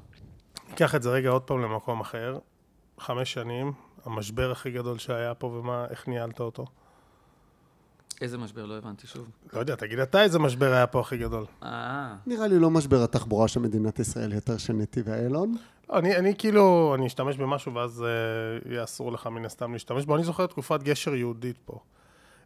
ניקח את זה רגע עוד פעם למקום אחר. חמש שנים, המשבר הכי גדול שהיה פה, ומה, איך ניהלת אותו? איזה משבר? לא הבנתי שוב. לא יודע, תגיד אתה איזה משבר היה פה הכי גדול. אה. נראה לי לא משבר התחבורה של מדינת ישראל, יותר של נתיב איילון. לא, אני, אני כאילו, אני אשתמש במשהו ואז אה, יהיה אסור לך מן הסתם להשתמש בו. אני זוכר תקופת גשר יהודית פה.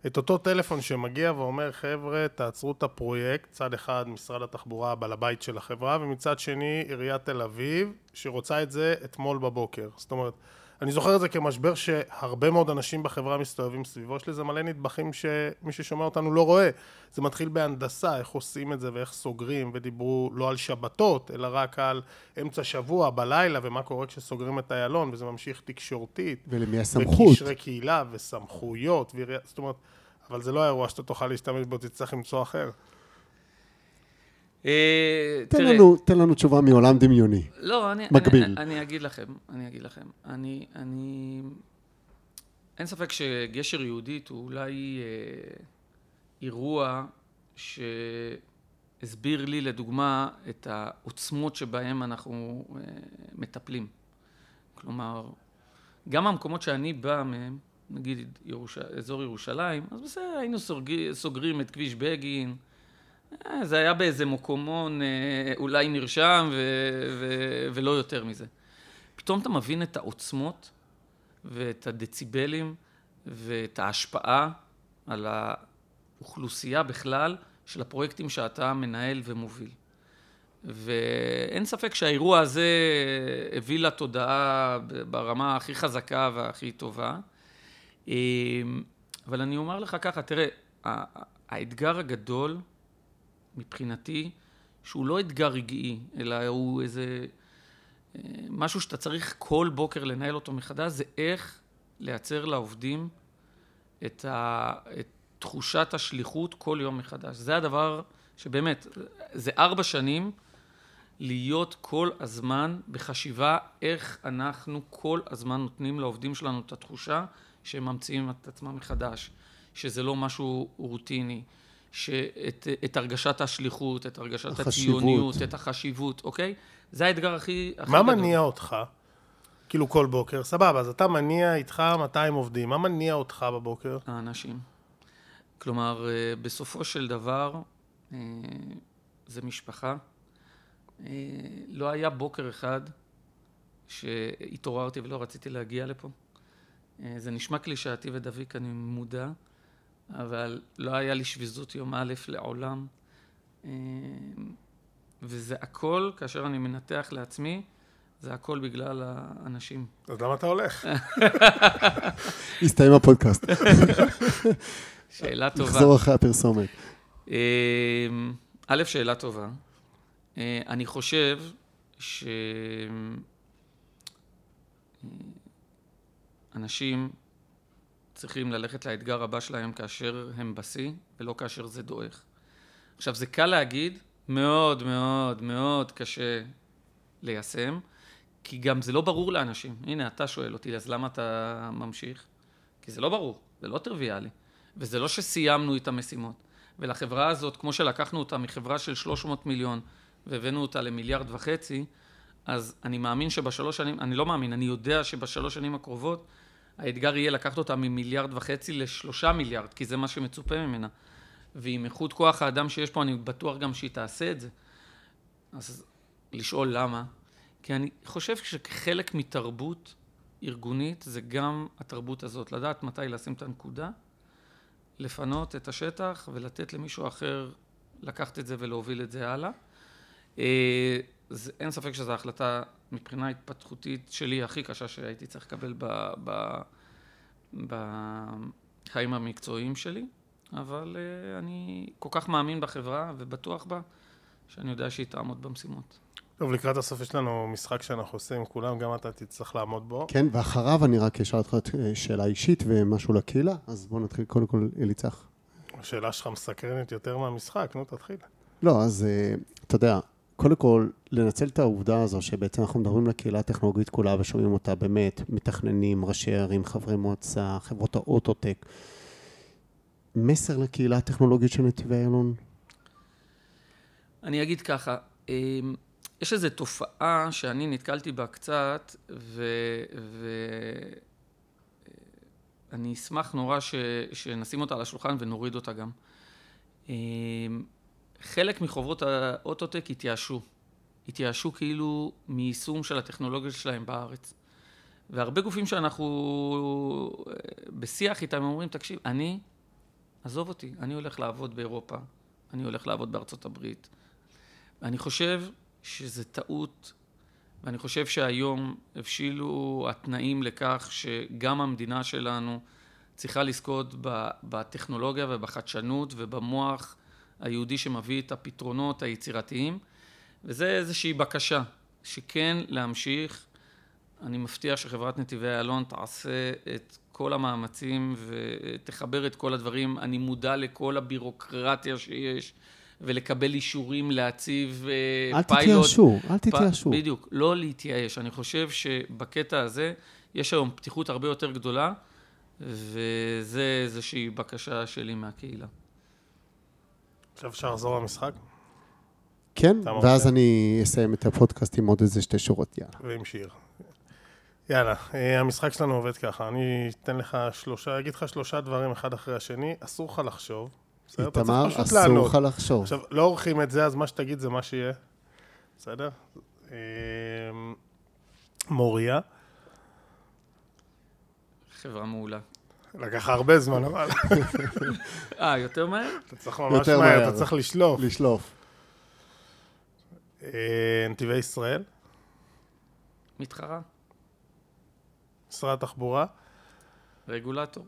את אותו טלפון שמגיע ואומר, חבר'ה, תעצרו את הפרויקט, צד אחד משרד התחבורה, בעל הבית של החברה, ומצד שני עיריית תל אביב, שרוצה את זה אתמול בבוקר. זאת אומרת, אני זוכר את זה כמשבר שהרבה מאוד אנשים בחברה מסתובבים סביבו, יש לזה מלא נדבכים שמי ששומע אותנו לא רואה. זה מתחיל בהנדסה, איך עושים את זה ואיך סוגרים, ודיברו לא על שבתות, אלא רק על אמצע שבוע, בלילה, ומה קורה כשסוגרים את איילון, וזה ממשיך תקשורתית. ולמי הסמכות? וקשרי קהילה וסמכויות, ועירייה, זאת אומרת, אבל זה לא האירוע שאתה תוכל להשתמש בו, תצטרך למצוא אחר. אה, תן לנו, תן לנו תשובה מעולם דמיוני. לא, אני, מקביל. אני, אני אגיד לכם, אני אגיד לכם. אני, אני... אין ספק שגשר יהודית הוא אולי אה, אירוע שהסביר לי, לדוגמה, את העוצמות שבהם אנחנו אה, מטפלים. כלומר, גם המקומות שאני בא מהם, נגיד ירוש... אזור ירושלים, אז בסדר, היינו סוגרים, סוגרים את כביש בגין, זה היה באיזה מקומון אה, אולי נרשם ו- ו- ולא יותר מזה. פתאום אתה מבין את העוצמות ואת הדציבלים ואת ההשפעה על האוכלוסייה בכלל של הפרויקטים שאתה מנהל ומוביל. ואין ספק שהאירוע הזה הביא לתודעה ברמה הכי חזקה והכי טובה. אה, אבל אני אומר לך ככה, תראה, האתגר הגדול מבחינתי, שהוא לא אתגר רגעי, אלא הוא איזה אה, משהו שאתה צריך כל בוקר לנהל אותו מחדש, זה איך לייצר לעובדים את, ה, את תחושת השליחות כל יום מחדש. זה הדבר שבאמת, זה ארבע שנים להיות כל הזמן בחשיבה איך אנחנו כל הזמן נותנים לעובדים שלנו את התחושה שהם ממציאים את עצמם מחדש, שזה לא משהו רוטיני. שאת את הרגשת השליחות, את הרגשת החשיבות. הציוניות, את החשיבות, אוקיי? זה האתגר הכי, הכי מה גדול. מניע אותך? כאילו כל בוקר, סבבה, אז אתה מניע איתך 200 עובדים, מה מניע אותך בבוקר? האנשים. כלומר, אה, בסופו של דבר, אה, זה משפחה. אה, לא היה בוקר אחד שהתעוררתי ולא רציתי להגיע לפה. זה נשמע קלישאתי ודביק, אני מודע, אבל לא היה לי שביזות יום א' לעולם. אה, וזה הכל, כאשר אני מנתח לעצמי, זה הכל בגלל האנשים. אז למה אתה הולך? [LAUGHS] הסתיים הפודקאסט. [LAUGHS] שאלה טובה. נחזור אחרי הפרסומת. אמ, א', שאלה טובה. אה, אני חושב שאנשים צריכים ללכת לאתגר הבא שלהם כאשר הם בשיא, ולא כאשר זה דועך. עכשיו, זה קל להגיד, מאוד מאוד מאוד קשה ליישם, כי גם זה לא ברור לאנשים. הנה, אתה שואל אותי, אז למה אתה ממשיך? כי זה לא ברור, זה לא טריוויאלי. וזה לא שסיימנו את המשימות. ולחברה הזאת, כמו שלקחנו אותה מחברה של 300 מיליון והבאנו אותה למיליארד וחצי, אז אני מאמין שבשלוש שנים, אני לא מאמין, אני יודע שבשלוש שנים הקרובות האתגר יהיה לקחת אותה ממיליארד וחצי לשלושה מיליארד, כי זה מה שמצופה ממנה. ועם איכות כוח האדם שיש פה, אני בטוח גם שהיא תעשה את זה. אז לשאול למה? כי אני חושב שכחלק מתרבות ארגונית, זה גם התרבות הזאת, לדעת מתי לשים את הנקודה, לפנות את השטח ולתת למישהו אחר לקחת את זה ולהוביל את זה הלאה. אה, אין ספק שזו החלטה מבחינה התפתחותית שלי הכי קשה שהייתי צריך לקבל ב, ב, בחיים המקצועיים שלי, אבל אה, אני כל כך מאמין בחברה ובטוח בה, שאני יודע שהיא תעמוד במשימות. טוב, לקראת הסוף יש לנו משחק שאנחנו עושים עם כולם, גם אתה תצטרך לעמוד בו. כן, ואחריו אני רק אשאל אותך אה, שאלה אישית ומשהו לקהילה, אז בואו נתחיל קודם כל, אליצח. השאלה שלך מסקרנת יותר מהמשחק, נו, תתחיל. לא, אז אה, אתה יודע, קודם כל, לנצל את העובדה הזו שבעצם אנחנו מדברים לקהילה הטכנולוגית כולה ושומעים אותה באמת, מתכננים, ראשי ערים, חברי מועצה, חברות האוטוטק. מסר לקהילה הטכנולוגית של נתיבי איילון? אני אגיד ככה, אמ, יש איזו תופעה שאני נתקלתי בה קצת, ואני ו... אשמח נורא ש... שנשים אותה על השולחן ונוריד אותה גם. חלק מחברות האוטוטק התייאשו. התייאשו כאילו מיישום של הטכנולוגיה שלהם בארץ. והרבה גופים שאנחנו אה, בשיח איתם אומרים, תקשיב, אני עזוב אותי, אני הולך לעבוד באירופה, אני הולך לעבוד בארצות הברית. ואני חושב שזה טעות, ואני חושב שהיום הבשילו התנאים לכך שגם המדינה שלנו צריכה לזכות בטכנולוגיה ובחדשנות ובמוח היהודי שמביא את הפתרונות היצירתיים, וזה איזושהי בקשה, שכן להמשיך. אני מבטיח שחברת נתיבי איילון תעשה את כל המאמצים ותחבר את כל הדברים. אני מודע לכל הבירוקרטיה שיש, ולקבל אישורים להציב אה, אל פיילוט. אל תתייאשו, אל תתייאשו. בדיוק, לא להתייאש. אני חושב שבקטע הזה יש היום פתיחות הרבה יותר גדולה, וזה איזושהי בקשה שלי מהקהילה. עכשיו אפשר לחזור למשחק? כן, ואז אני אסיים את הפודקאסט עם עוד איזה שתי שורות, יאללה. ועם שיר. יאללה, אה, המשחק שלנו עובד ככה, אני אתן לך שלושה, אגיד לך שלושה דברים אחד אחרי השני, אסור לך לחשוב. איתמר, אסור לך לחשוב. עכשיו, לא עורכים את זה, אז מה שתגיד זה מה שיהיה. בסדר? אה, מוריה. חברה מעולה. לקח הרבה זמן, אבל... אה, יותר מהר? אתה צריך ממש מהר, אתה צריך לשלוף. לשלוף. אה, נתיבי ישראל. מתחרה. משרד התחבורה. רגולטור.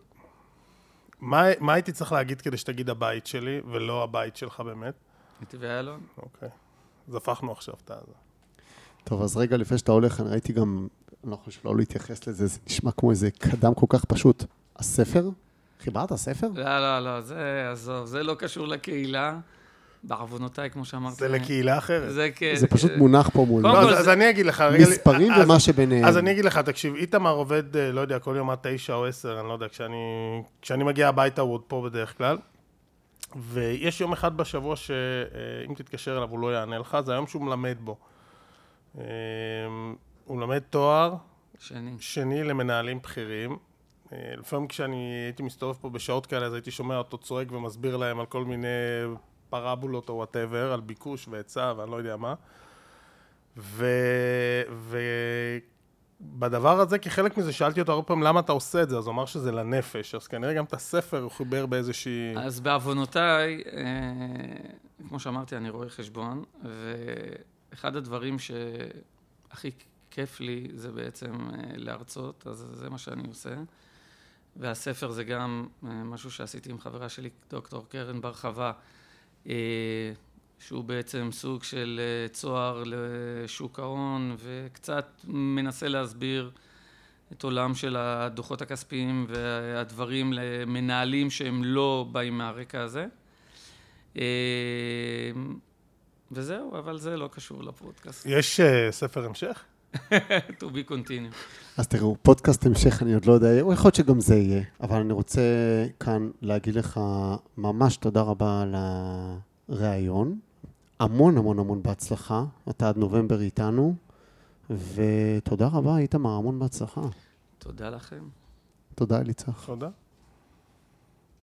מה, מה הייתי צריך להגיד כדי שתגיד הבית שלי, ולא הבית שלך באמת? נתיבי איילון. אוקיי. אז הפכנו עכשיו את ה... טוב, אז רגע לפני שאתה הולך, אני ראיתי גם, אני לא חושב לא להתייחס לזה, זה נשמע כמו איזה קדם כל כך פשוט. הספר? חיברת ספר? לא, לא, לא, זה, עזוב, זה לא קשור לקהילה. בעוונותיי, כמו שאמרתי. זה לקהילה אחרת. זה כן. זה פשוט מונח פה מול... לא, אז אני אגיד לך, רגע... מספרים ומה שביניהם. אז אני אגיד לך, תקשיב, איתמר עובד, אה, לא יודע, כל יום עד תשע או עשר, אני לא יודע, כשאני מגיע הביתה הוא עוד פה בדרך כלל. ויש יום אחד בשבוע שאם אה, תתקשר אליו הוא לא יענה לך, זה היום שהוא מלמד בו. אה, הוא מלמד תואר שני, שני למנהלים בכירים. לפעמים כשאני הייתי מסתובב פה בשעות כאלה, אז הייתי שומע אותו צועק ומסביר להם על כל מיני פרבולות או וואטאבר, על ביקוש והיצע ואני לא יודע מה. ו... ובדבר הזה, כחלק מזה, שאלתי אותו הרבה פעמים, למה אתה עושה את זה? אז הוא אמר שזה לנפש, אז כנראה גם את הספר הוא חיבר באיזושהי... אז בעוונותיי, אה, כמו שאמרתי, אני רואה חשבון, ואחד הדברים שהכי כיף לי זה בעצם אה, להרצות, אז זה מה שאני עושה. והספר זה גם אה, משהו שעשיתי עם חברה שלי, דוקטור קרן בר חווה, אה, שהוא בעצם סוג של אה, צוהר לשוק ההון וקצת מנסה להסביר את עולם של הדוחות הכספיים והדברים למנהלים שהם לא באים מהרקע הזה. וזהו, אבל זה לא קשור לפודקאסט. יש ספר המשך? [LAUGHS] to be continued. אז תראו, פודקאסט המשך, אני עוד לא יודע, יכול להיות שגם זה יהיה, אבל אני רוצה כאן להגיד לך ממש תודה רבה על הראיון. המון המון המון בהצלחה, אתה עד נובמבר איתנו, ותודה רבה, איתמר, המון בהצלחה. תודה לכם. תודה, אליצח. תודה.